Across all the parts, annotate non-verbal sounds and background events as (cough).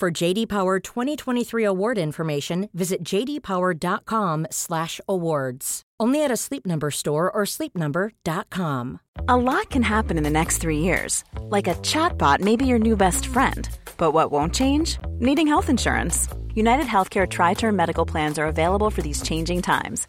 For JD Power 2023 award information, visit jdpower.com/awards. Only at a Sleep Number store or sleepnumber.com. A lot can happen in the next 3 years. Like a chatbot may be your new best friend. But what won't change? Needing health insurance. United Healthcare tri-term medical plans are available for these changing times.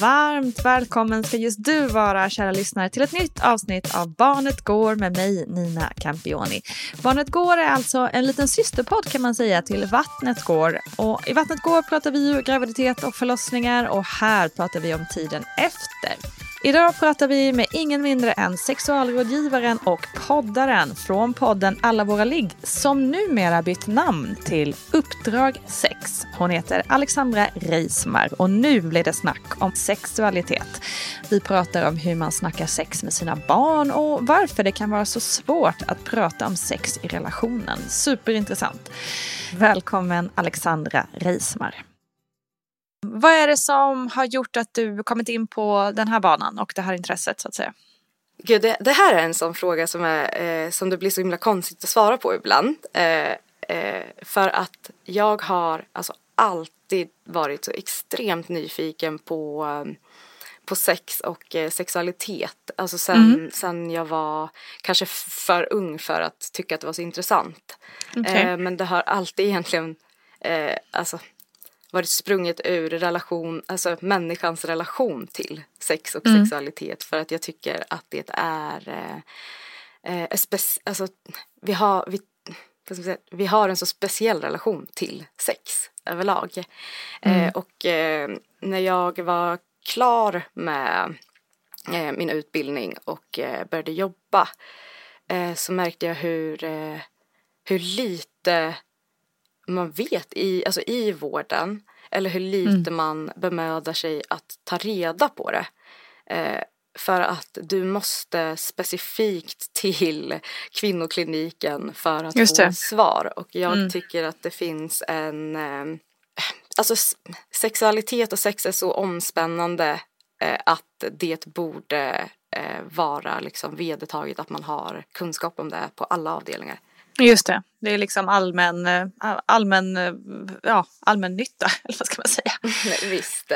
Varmt välkommen ska just du vara, kära lyssnare, till ett nytt avsnitt av Barnet Går med mig, Nina Campioni. Barnet Går är alltså en liten systerpodd kan man säga till Vattnet Går. Och I Vattnet Går pratar vi ju graviditet och förlossningar och här pratar vi om tiden efter. Idag pratar vi med ingen mindre än sexualrådgivaren och poddaren från podden Alla våra ligg som numera bytt namn till Uppdrag Sex. Hon heter Alexandra Reismar och nu blir det snack om sexualitet. Vi pratar om hur man snackar sex med sina barn och varför det kan vara så svårt att prata om sex i relationen. Superintressant. Välkommen Alexandra Reismar. Vad är det som har gjort att du kommit in på den här banan och det här intresset så att säga? Gud, det, det här är en sån fråga som, är, eh, som det blir så himla konstigt att svara på ibland. Eh, eh, för att jag har alltså alltid varit så extremt nyfiken på, på sex och eh, sexualitet. Alltså sen, mm. sen jag var kanske för ung för att tycka att det var så intressant. Okay. Eh, men det har alltid egentligen, eh, alltså varit sprunget ur relation, alltså människans relation till sex och mm. sexualitet för att jag tycker att det är eh, eh, alltså vi har, vi, säga, vi har en så speciell relation till sex överlag. Eh, mm. Eh, och eh, när jag var klar med eh, min utbildning och började jobba så märkte jag hur, hur lite man vet i, alltså i vården eller hur lite mm. man bemödar sig att ta reda på det. Eh, för att du måste specifikt till kvinnokliniken för att Just få det. svar. Och jag mm. tycker att det finns en... Eh, alltså sexualitet och sex är så omspännande eh, att det borde eh, vara liksom vedertaget att man har kunskap om det på alla avdelningar. Just det, det är liksom allmän, allmän, ja, allmän nytta, (laughs) eller vad ska man säga? Visst.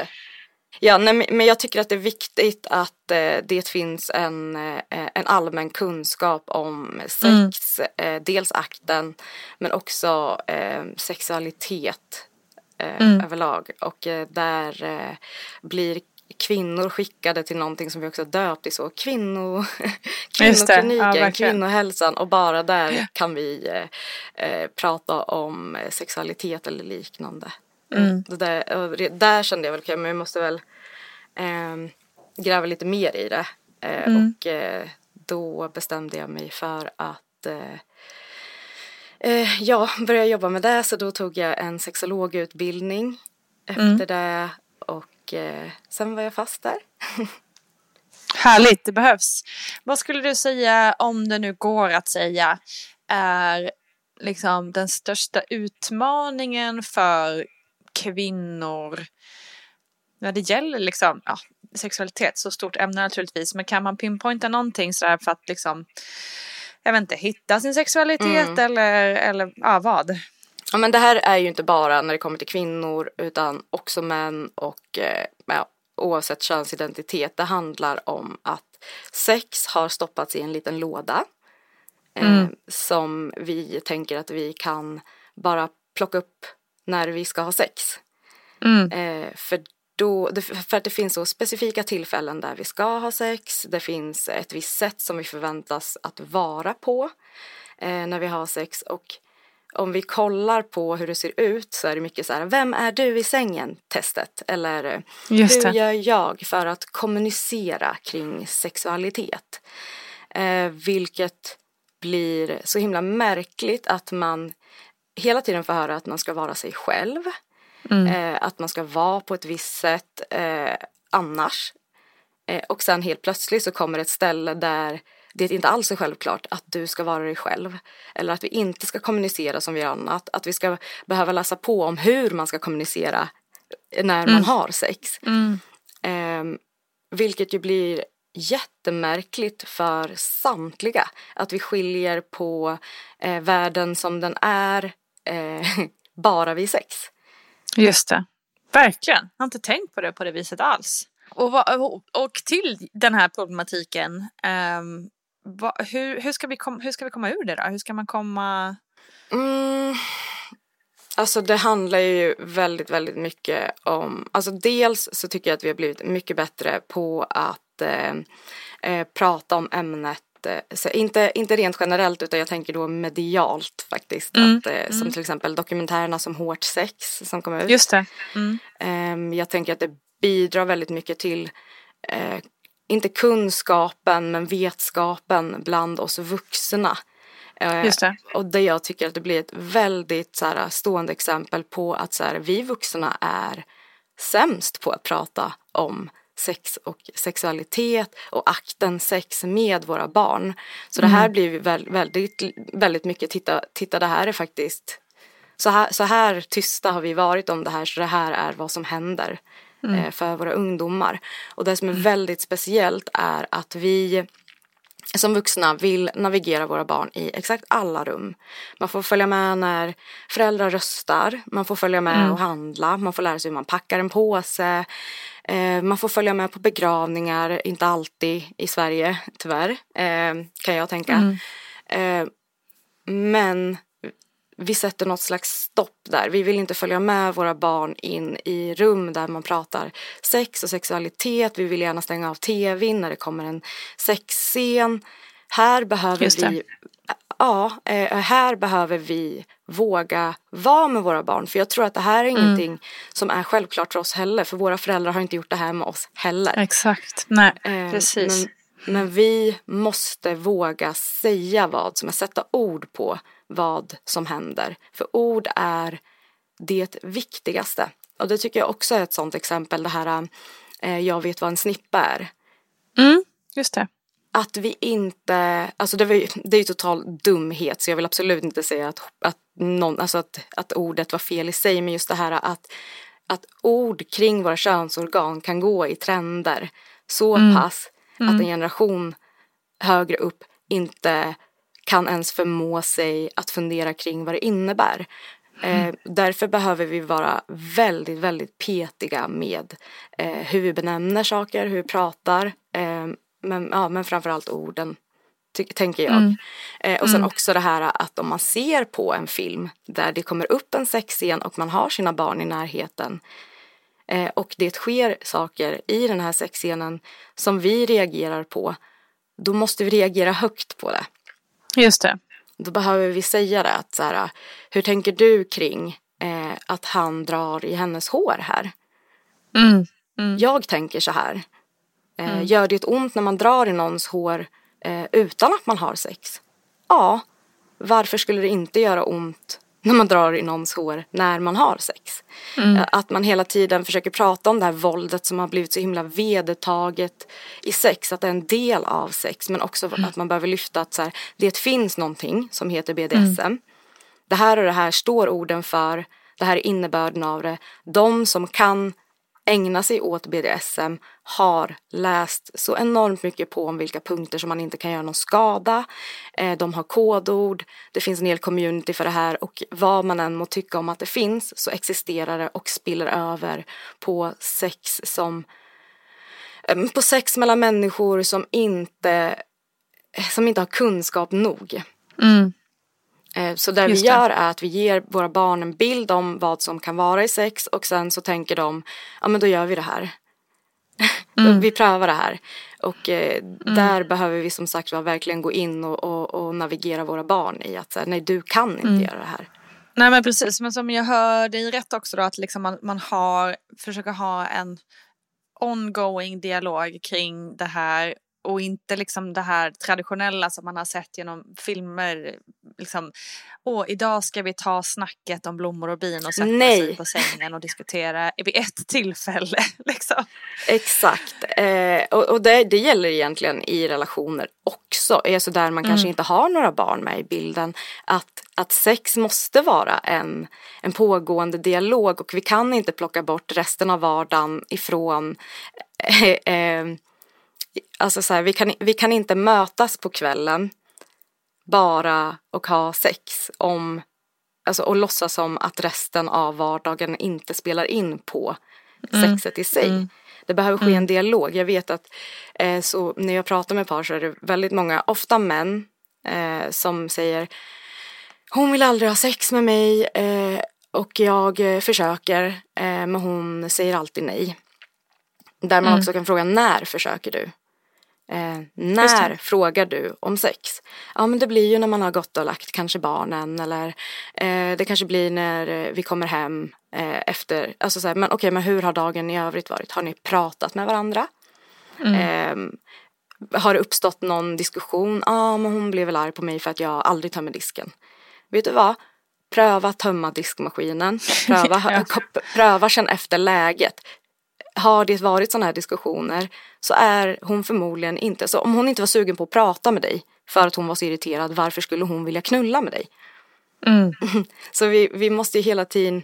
Ja, nej, men jag tycker att det är viktigt att eh, det finns en, eh, en allmän kunskap om sex, mm. eh, dels akten men också eh, sexualitet eh, mm. överlag. Och eh, där blir kvinnor skickade till någonting som vi också döpt i så kvinno, (laughs) kvinnokliniken, ja, kvinnohälsan och bara där kan vi prata om sexualitet eller liknande. Mm. Det där, där kände jag väl, okay, men vi måste väl eh, gräva lite mer i det. Eh, mm. Och eh, då bestämde jag mig för att eh, eh, ja, börja jobba med det. Så då tog jag en sexologutbildning efter mm. det. Och eh, sen var jag fast där. (laughs) Härligt, det behövs. Vad skulle du säga, om det nu går att säga, är liksom den största utmaningen för kvinnor när det gäller liksom, ja, sexualitet, så stort ämne naturligtvis, men kan man pinpointa någonting sådär för att liksom, jag vet inte, hitta sin sexualitet mm. eller, eller ja, vad? Ja, men det här är ju inte bara när det kommer till kvinnor utan också män och eh, ja, oavsett könsidentitet. Det handlar om att sex har stoppats i en liten låda eh, mm. som vi tänker att vi kan bara plocka upp när vi ska ha sex. Mm. Eh, för, då, för att det finns så specifika tillfällen där vi ska ha sex. Det finns ett visst sätt som vi förväntas att vara på eh, när vi har sex. Och om vi kollar på hur det ser ut så är det mycket så här, vem är du i sängen? Testet. Eller hur gör jag för att kommunicera kring sexualitet? Eh, vilket blir så himla märkligt att man hela tiden får höra att man ska vara sig själv. Mm. Eh, att man ska vara på ett visst sätt eh, annars. Eh, och sen helt plötsligt så kommer ett ställe där det inte alls är självklart att du ska vara dig själv. Eller att vi inte ska kommunicera som vi gör annat. Att vi ska behöva läsa på om hur man ska kommunicera när mm. man har sex. Mm. Eh, vilket ju blir jättemärkligt för samtliga. Att vi skiljer på eh, världen som den är eh, (laughs) bara vid sex. Just det. Verkligen. Jag har inte tänkt på det på det viset alls. Och, och till den här problematiken. Um, va, hur, hur, ska vi kom, hur ska vi komma ur det då? Hur ska man komma? Mm, alltså det handlar ju väldigt, väldigt mycket om. Alltså dels så tycker jag att vi har blivit mycket bättre på att eh, eh, prata om ämnet inte, inte rent generellt utan jag tänker då medialt faktiskt. Mm. Att, eh, som mm. till exempel dokumentärerna som Hårt sex som kom ut. Just det. Mm. Eh, jag tänker att det bidrar väldigt mycket till eh, inte kunskapen men vetskapen bland oss vuxna. Eh, Just det. Och det jag tycker att det blir ett väldigt så här, stående exempel på att så här, vi vuxna är sämst på att prata om sex och sexualitet och akten sex med våra barn. Så mm. det här mm. blir väldigt, väldigt mycket, titta, titta det här är faktiskt så här, så här tysta har vi varit om det här så det här är vad som händer mm. eh, för våra ungdomar. Och det som är väldigt speciellt är att vi som vuxna vill navigera våra barn i exakt alla rum. Man får följa med när föräldrar röstar, man får följa med mm. och handla, man får lära sig hur man packar en påse, eh, man får följa med på begravningar, inte alltid i Sverige tyvärr, eh, kan jag tänka. Mm. Eh, men vi sätter något slags stopp där. Vi vill inte följa med våra barn in i rum där man pratar sex och sexualitet. Vi vill gärna stänga av tvn när det kommer en sexscen. Här behöver vi Ja, eh, här behöver vi våga vara med våra barn. För jag tror att det här är mm. ingenting som är självklart för oss heller. För våra föräldrar har inte gjort det här med oss heller. Exakt, nej eh, precis. Men, men vi måste våga säga vad som är, sätta ord på vad som händer. För ord är det viktigaste. Och det tycker jag också är ett sånt exempel, det här eh, jag vet vad en snippa är. Mm, just det. Att vi inte, alltså det, var, det är ju total dumhet så jag vill absolut inte säga att, att, någon, alltså att, att ordet var fel i sig men just det här att, att ord kring våra könsorgan kan gå i trender så mm. pass mm. att en generation högre upp inte kan ens förmå sig att fundera kring vad det innebär. Eh, därför behöver vi vara väldigt, väldigt petiga med eh, hur vi benämner saker, hur vi pratar. Eh, men, ja, men framförallt orden, tänker jag. Mm. Eh, och sen också det här att om man ser på en film där det kommer upp en sexscen och man har sina barn i närheten eh, och det sker saker i den här sexscenen som vi reagerar på, då måste vi reagera högt på det. Just det. Då behöver vi säga det att så här, hur tänker du kring eh, att han drar i hennes hår här? Mm. Jag tänker så här. Eh, Gör det ont när man drar i någons hår eh, utan att man har sex? Ja, varför skulle det inte göra ont när man drar i någons hår när man har sex? Eh, Att man hela tiden försöker prata om det här våldet som har blivit så himla vedertaget i sex, att det är en del av sex, men också att man behöver lyfta att så här, det finns någonting som heter BDSM. Det här och det här står orden för, det här är innebörden av det. De som kan ägna sig åt BDSM har läst så enormt mycket på om vilka punkter som man inte kan göra någon skada. Eh, de har kodord, det finns en hel community för det här och vad man än må tycka om att det finns så existerar det och spiller över på sex som eh, på sex mellan människor som inte eh, som inte har kunskap nog. Mm. Eh, Så det vi Just det. gör är att vi ger våra barn en bild om vad som kan vara i sex och sen så tänker de, ja men då gör vi det här. (laughs) Mm. vi prövar det här. Och eh, där behöver vi som sagt var verkligen gå in och, och, och navigera våra barn i att nej du kan inte Mm. göra det här. Nej men precis, men som jag hör dig rätt också då att liksom man, man har, försöker ha en ongoing dialog kring det här och inte liksom det här traditionella som man har sett genom filmer. Liksom, åh, idag ska vi ta snacket om blommor och bin och sätta Nej. sig på sängen och diskutera vid ett tillfälle. (laughs) Liksom. Exakt. Eh, och och det, det gäller egentligen i relationer också. Alltså där man kanske inte har några barn med i bilden. Att, att sex måste vara en, en pågående dialog och vi kan inte plocka bort resten av vardagen ifrån eh, eh, Alltså så här, vi, kan, vi kan inte mötas på kvällen bara och ha sex om Alltså och låtsas som att resten av vardagen inte spelar in på sexet i sig. Det behöver ske en dialog. Jag vet att eh, så när jag pratar med par så är det väldigt många, ofta män, eh, som säger hon vill aldrig ha sex med mig eh, och jag eh, försöker eh, men hon säger alltid nej. Där man också kan fråga när försöker du? Eh, när frågar du om sex? Ja men det blir ju när man har gått och lagt kanske barnen eller eh, det kanske blir när eh, vi kommer hem eh, efter, alltså så här, men okej men hur har dagen i övrigt varit? Har ni pratat med varandra? Eh, har det uppstått någon diskussion? Ja ah, men hon blev väl arg på mig för att jag aldrig tömmer disken. Vet du vad? Pröva tömma diskmaskinen. (laughs) Pröva, (laughs) pröva känn efter läget har det varit sådana här diskussioner så är hon förmodligen inte, så om hon inte var sugen på att prata med dig för att hon var så irriterad, varför skulle hon vilja knulla med dig? (laughs) så vi, vi måste ju hela tiden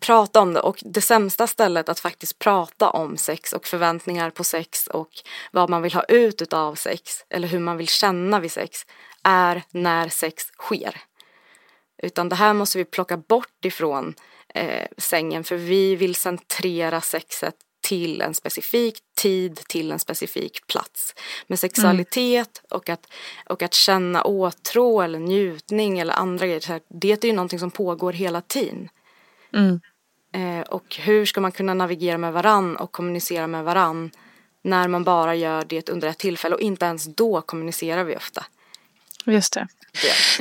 prata om det och det sämsta stället att faktiskt prata om sex och förväntningar på sex och vad man vill ha ut av sex eller hur man vill känna vid sex är när sex sker. Utan det här måste vi plocka bort ifrån eh, sängen för vi vill centrera sexet till en specifik tid, till en specifik plats. Men sexualitet och, att, och att känna åtrå eller njutning eller andra grejer, det är ju någonting som pågår hela tiden. Eh, och hur ska man kunna navigera med varann och kommunicera med varann när man bara gör det under ett tillfälle och inte ens då kommunicerar vi ofta. Just det.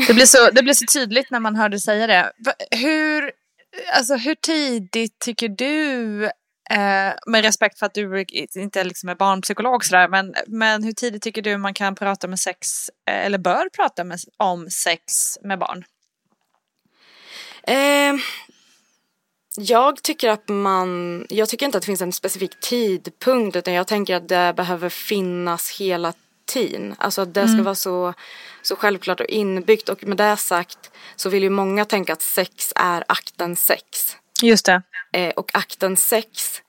Det blir, så, det blir så tydligt när man hör dig säga det. Hur, alltså, hur tidigt tycker du, eh, med respekt för att du inte liksom är barnpsykolog sådär, men, men hur tidigt tycker du man kan prata med sex, eh, eller bör prata med, om sex med barn? Eh, jag tycker att man, jag tycker inte att det finns en specifik tidpunkt utan jag tänker att det behöver finnas hela tiden. Alltså att det ska vara så, så självklart och inbyggt och med det sagt så vill ju många tänka att sex är akten sex. Just det. Eh, och akten sex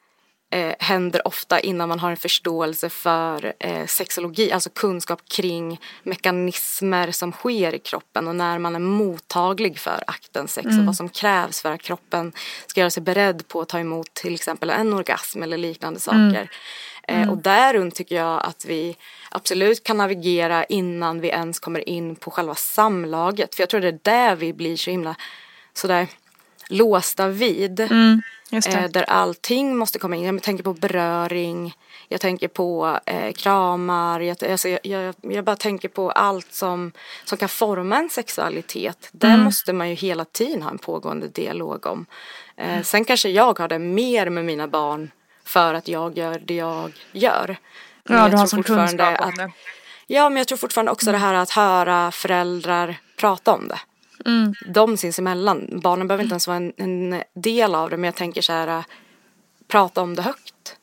eh, händer ofta innan man har en förståelse för eh, sexologi, alltså kunskap kring mekanismer som sker i kroppen och när man är mottaglig för akten sex och vad som krävs för att kroppen ska göra sig beredd på att ta emot till exempel en orgasm eller liknande saker. Eh, och där runt tycker jag att vi absolut kan navigera innan vi ens kommer in på själva samlaget. För jag tror det är där vi blir så himla sådär låsta vid. Det. Eh, där allting måste komma in. Jag tänker på beröring, jag tänker på eh, kramar, jag, alltså, jag, jag, jag bara tänker på allt som, som kan forma en sexualitet. Det måste man ju hela tiden ha en pågående dialog om. Eh, Sen kanske jag har det mer med mina barn för att jag gör det jag gör. Men Ja, du har sån kunskap om att- det. Ja, men jag tror fortfarande också det här att höra föräldrar prata om det. Mm. De sinsemellan. Barnen behöver inte ens vara en, en del av det, men jag tänker så här, äh, prata om det högt.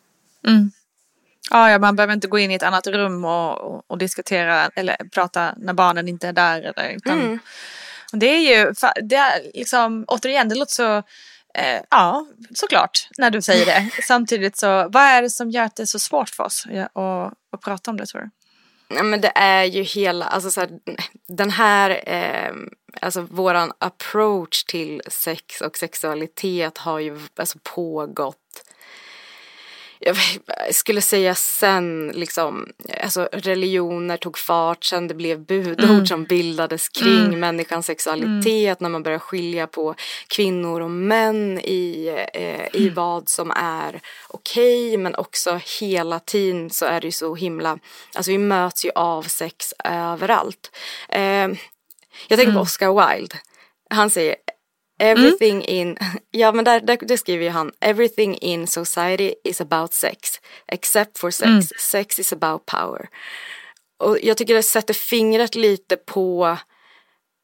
Ja, ja, man behöver inte gå in i ett annat rum och, och, och diskutera eller prata när barnen inte är där. Eller, utan, Mm. det är ju, det är liksom, återigen, det låter så, eh, ja, såklart, när du säger det. (laughs) Samtidigt så, vad är det som gör att det är så svårt för oss ja, att, att prata om det tror du? Ja, men det är ju hela, alltså så här, den här, eh, alltså våran approach till sex och sexualitet har ju alltså pågått jag skulle säga sen liksom, alltså religioner tog fart, sen det blev budord som bildades kring människans sexualitet, när man började skilja på kvinnor och män i, eh, i vad som är okej, men också hela tiden så är det ju så himla, alltså vi möts ju av sex överallt. Eh, jag tänker på Oscar Wilde, han säger Everything in, (laughs) ja men där, där, det skriver ju han, everything in society is about sex, except for sex, sex is about power. Och jag tycker det sätter fingret lite på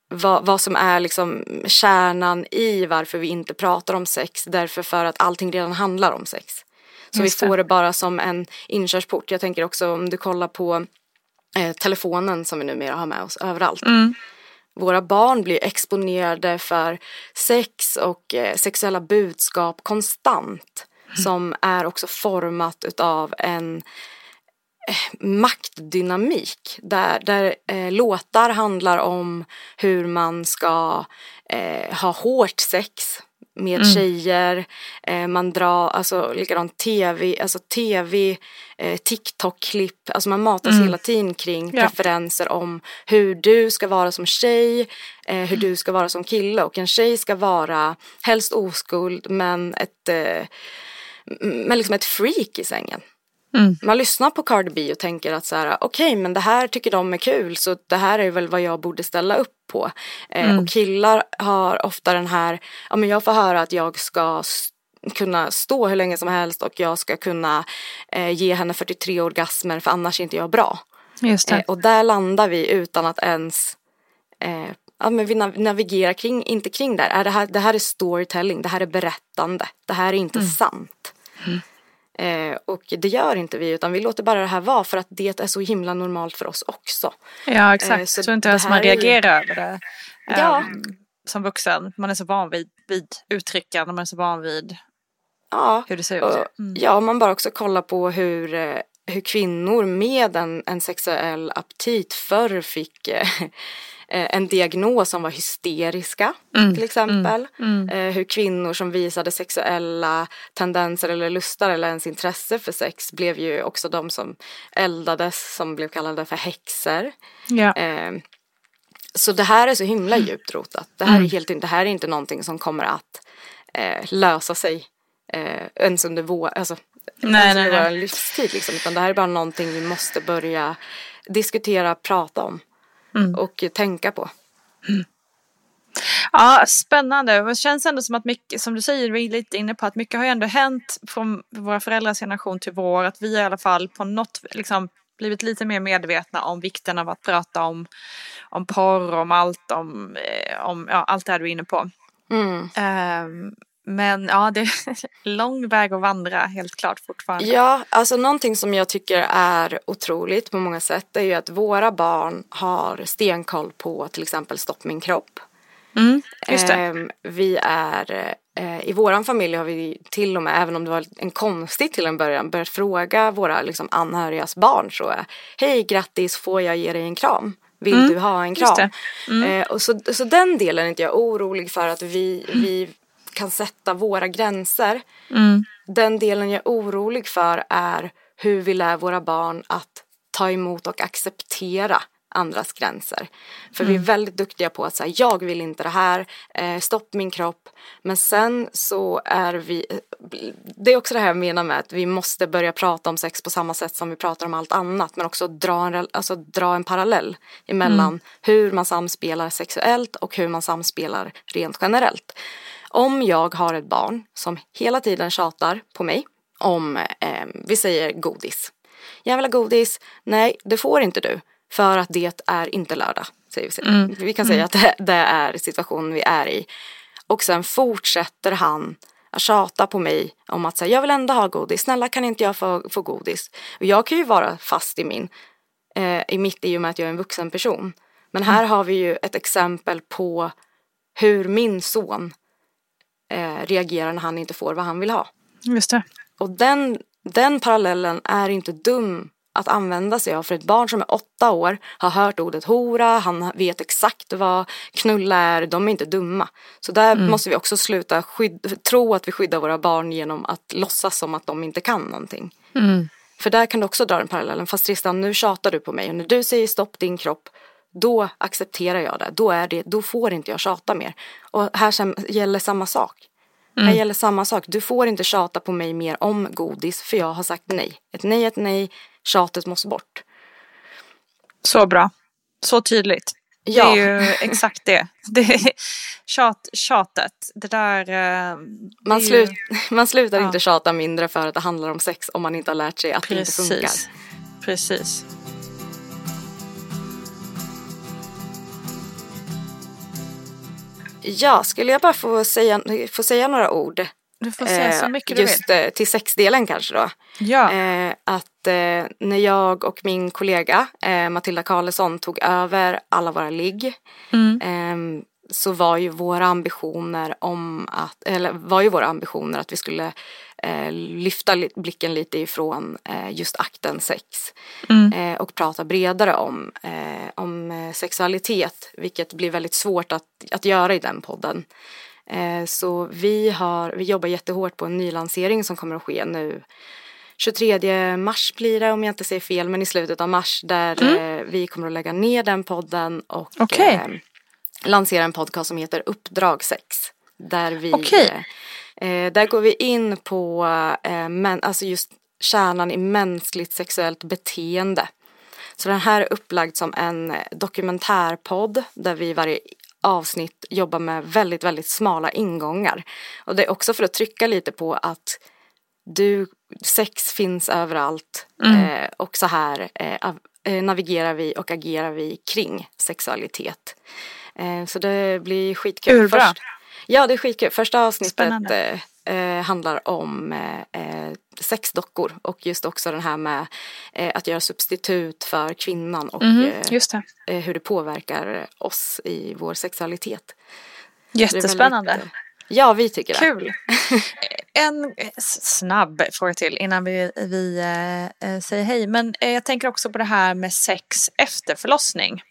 vad, vad som är liksom kärnan i varför vi inte pratar om sex, därför för att allting redan handlar om sex. Så Just vi får det bara som en inkörsport. Jag tänker också om du kollar på eh, telefonen som vi numera har med oss överallt våra barn blir exponerade för sex och eh, sexuella budskap konstant som är också format utav en eh, maktdynamik där, där eh, låtar handlar om hur man ska eh, ha hårt sex med tjejer, eh, man drar, alltså likadant tv, alltså tv, eh, TikTok-klipp, alltså man matas hela tiden kring Ja. preferenser om hur du ska vara som tjej, eh, hur du ska vara som kille och en tjej ska vara helst oskuld men ett, eh, men liksom ett freak i sängen. Man lyssnar på Cardi B och tänker att så här, okej men det här tycker de är kul så det här är väl vad jag borde ställa upp på. Eh, Och killar har ofta den här, ja men jag får höra att jag ska kunna stå hur länge som helst och jag ska kunna eh, ge henne 43 orgasmer för annars är inte jag bra. Just Eh, och där landar vi utan att ens eh, ja, men vi nav- navigerar kring, inte kring där. Är det, här, det här är storytelling, det här är berättande, det här är inte sant. Eh, och det gör inte vi utan vi låter bara det här vara för att det är så himla normalt för oss också. Ja, Eh, exakt. så så inte ens man reagerar över det. Ja. ehm, som vuxen. Man är så van vid, vid uttryckande, man är så van vid Ja, hur det ser ut. och, Mm. ja man bara också kollar på hur, eh, hur kvinnor med en, en sexuell aptit förr fick eh, eh, en diagnos som var hysteriska Mm, till exempel. Eh, hur kvinnor som visade sexuella tendenser eller lustar eller ens intresse för sex blev ju också de som eldades som blev kallade för häxor. Ja. Eh, så det här är så himla djupt rotat. Det här, är helt, det här är inte någonting som kommer att lösa sig ens under vår, alltså, Nej, nej, under nej. vår livstid. Liksom. Utan det här är bara någonting vi måste börja diskutera, prata om Mm. och tänka på. Ja, spännande. Det känns ändå som att mycket, som du säger, vi är lite inne på att mycket har ju ändå hänt från våra föräldrars generation till vår. Att vi i alla fall på något, liksom blivit lite mer medvetna om vikten av att prata om, om porr, om allt, om, eh, om ja, allt det här du är inne på. Mm. Ehm, men ja, det är (laughs) lång väg att vandra helt klart fortfarande. Ja, alltså någonting som jag tycker är otroligt på många sätt är ju att våra barn har stenkoll på till exempel Stopp min kropp. Mm, just det. Ehm, vi är eh, i våran familj har vi till och med, även om det var en konstigt till en början, börjat fråga våra liksom, anhörigas barn så Hej grattis, får jag ge dig en kram? Vill Mm, du ha en kram? Mm. Eh, och så, så den delen är inte jag orolig för att vi, vi kan sätta våra gränser. Mm. Den delen jag är orolig för är hur vi lär våra barn att ta emot och acceptera andras gränser. För vi är väldigt duktiga på att säga jag vill inte det här, eh, stopp min kropp. Men sen så är vi, det är också det här jag menar med att vi måste börja prata om sex på samma sätt som vi pratar om allt annat. Men också dra en, alltså dra en parallell emellan hur man samspelar sexuellt och hur man samspelar rent generellt. Om jag har ett barn som hela tiden tjatar på mig om, eh, vi säger godis. Jag vill ha godis. Nej, det får inte du. För att det är inte lördag. Säger vi. vi kan säga att det, det är situationen vi är i. Och sen fortsätter han att tjata på mig om att säga jag vill ändå ha godis. Snälla kan inte jag få, få godis? Och jag kan ju vara fast i min, eh, i mitt i och med att jag är en vuxen person. Men här har vi ju ett exempel på hur min son eh, reagerar när han inte får vad han vill ha. Just det. Och den, den parallellen är inte dum att använda sig av för ett barn som är åtta år har hört ordet hora, han vet exakt vad knulla är, de är inte dumma. Så där måste vi också sluta tro att vi skyddar våra barn genom att låtsas som att de inte kan någonting. För där kan du också dra den parallellen, fast Tristan nu tjatar du på mig och när du säger stopp din kropp då accepterar jag det, då, är det, då får inte jag tjata mer. Och här gäller samma sak. Här gäller samma sak. Du får inte tjata på mig mer om godis för jag har sagt nej. Ett nej är ett nej. Tjatet måste bort. Så bra. Så tydligt. Ja. Det är ju exakt det. det är tjat, tjatet. Det där... eh, det Man, är ju- slut, man slutar Ja. inte tjata mindre för att det handlar om sex om man inte har lärt sig att det inte funkar. Precis. Ja, skulle jag bara få säga, få säga några ord? Du får säga så eh, mycket du Just vill. eh, till sexdelen kanske då. Ja. Eh, att när jag och min kollega Matilda Karlsson tog över alla våra ligg Mm. Så var ju våra ambitioner om att, eller var ju våra ambitioner att vi skulle eh, lyfta li- blicken lite ifrån eh, just akten sex Mm. eh, och prata bredare om, eh, om eh, sexualitet vilket blir väldigt svårt att, att göra i den podden. Eh, så vi, har, vi jobbar jättehårt på en nylansering som kommer att ske nu 23 mars blir det om jag inte säger fel men i slutet av mars där eh, vi kommer att lägga ner den podden och Okej. Eh, lansera en podcast som heter Uppdrag 6. Där vi Okej. eh, eh, där går vi in på eh, men, alltså just kärnan i mänskligt sexuellt beteende. Så den här är upplagd som en dokumentärpodd där vi varje avsnitt jobbar med väldigt, väldigt smala ingångar. Och det är också för att trycka lite på att du, sex finns överallt eh, och så här eh, eh, navigerar vi och agerar vi kring sexualitet. Eh, så det blir skitkul. Urbra. Först, ja, det är skitkul. Första avsnittet eh, eh, handlar om eh, eh, sexdockor och just också den här med eh, att göra substitut för kvinnan och just det. hur det påverkar oss i vår sexualitet. Jättespännande. Ja, vi tycker det. (laughs) En s- snabb fråga till innan vi, vi eh, eh, säger hej. Men eh, jag tänker också på det här med sex efter förlossning.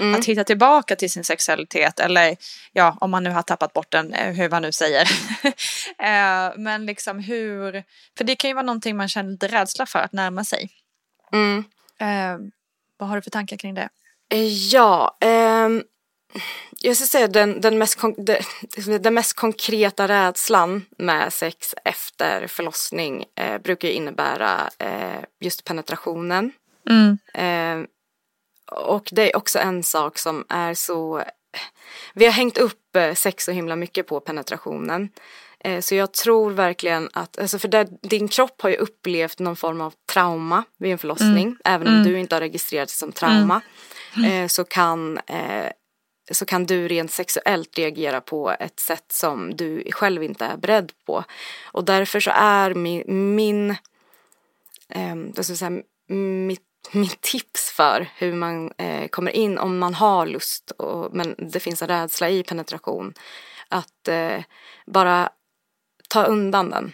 Mm. Att hitta tillbaka till sin sexualitet eller ja, om man nu har tappat bort den, eh, hur man nu säger. (laughs) eh, men liksom hur, för det kan ju vara någonting man känner lite rädsla för att närma sig. Mm. Eh, vad har du för tankar kring det? Eh, Ja, ehm, jag ska säga den, den, mest kon- det- den mest konkreta rädslan med sex efter förlossning eh, brukar innebära eh, just penetrationen. Mm. Eh, och det är också en sak som är så... Vi har hängt upp eh, sex så himla mycket på penetrationen. Eh, så jag tror verkligen att, alltså för det, din kropp har ju upplevt någon form av trauma vid en förlossning. Även om du inte har registrerat det som trauma. Eh, så, kan, så kan du rent sexuellt reagera på ett sätt som du själv inte är beredd på. Och därför så är min, min eh, ska jag säga, mitt, mitt tips för hur man eh, kommer in om man har lust och, men det finns en rädsla i penetration. Att eh, bara ta undan den.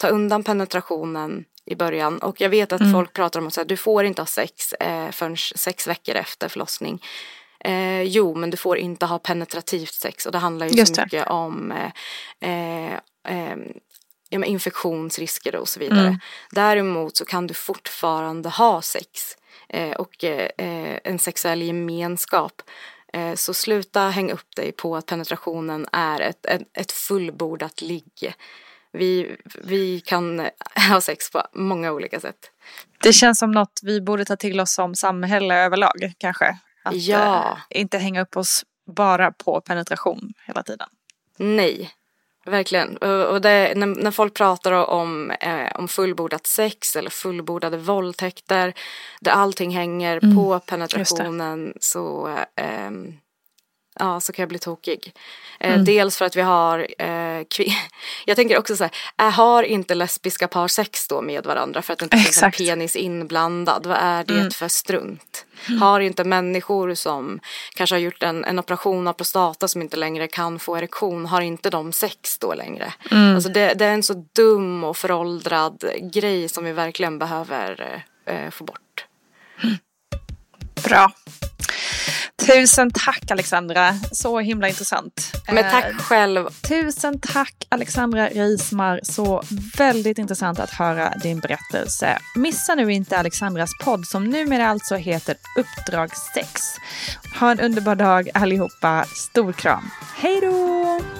Ta undan penetrationen i början och jag vet att mm. folk pratar om att du får inte ha sex eh, förrän sex veckor efter förlossning. Eh, jo, men du får inte ha penetrativt sex och det handlar ju Just så mycket det. om eh, eh, ja, infektionsrisker och så vidare. Mm. Däremot så kan du fortfarande ha sex eh, och eh, en sexuell gemenskap. Eh, så sluta hänga upp dig på att penetrationen är ett, ett, ett fullbordat ligg. Vi, vi kan ha sex på många olika sätt. Det känns som något vi borde ta till oss som samhälle överlag kanske. Att ja. eh, inte hänga upp oss bara på penetration hela tiden. Nej, verkligen. Och det, när, när, folk pratar om, eh, om fullbordat sex eller fullbordade våldtäkter där allting hänger mm. på penetrationen så eh, ja, så kan jag bli tokig. Eh, mm. Dels för att vi har eh, (laughs) Jag tänker också så här, äh, har inte lesbiska par sex då med varandra för att det inte finns en penis inblandad? Vad är det mm. för strunt? Mm. Har inte människor som kanske har gjort en, en operation av prostata som inte längre kan få erektion, har inte de sex då längre? Mm. Alltså det, det, är en så dum och föråldrad grej som vi verkligen behöver eh, få bort. Bra. Tusen tack Alexandra, så himla intressant. Men tack eh, själv. Tusen tack Alexandra Rismar, så väldigt intressant att höra din berättelse. Missa nu inte Alexandras podd som numera alltså heter Uppdrag 6. Ha en underbar dag allihopa, stor kram. Hej då!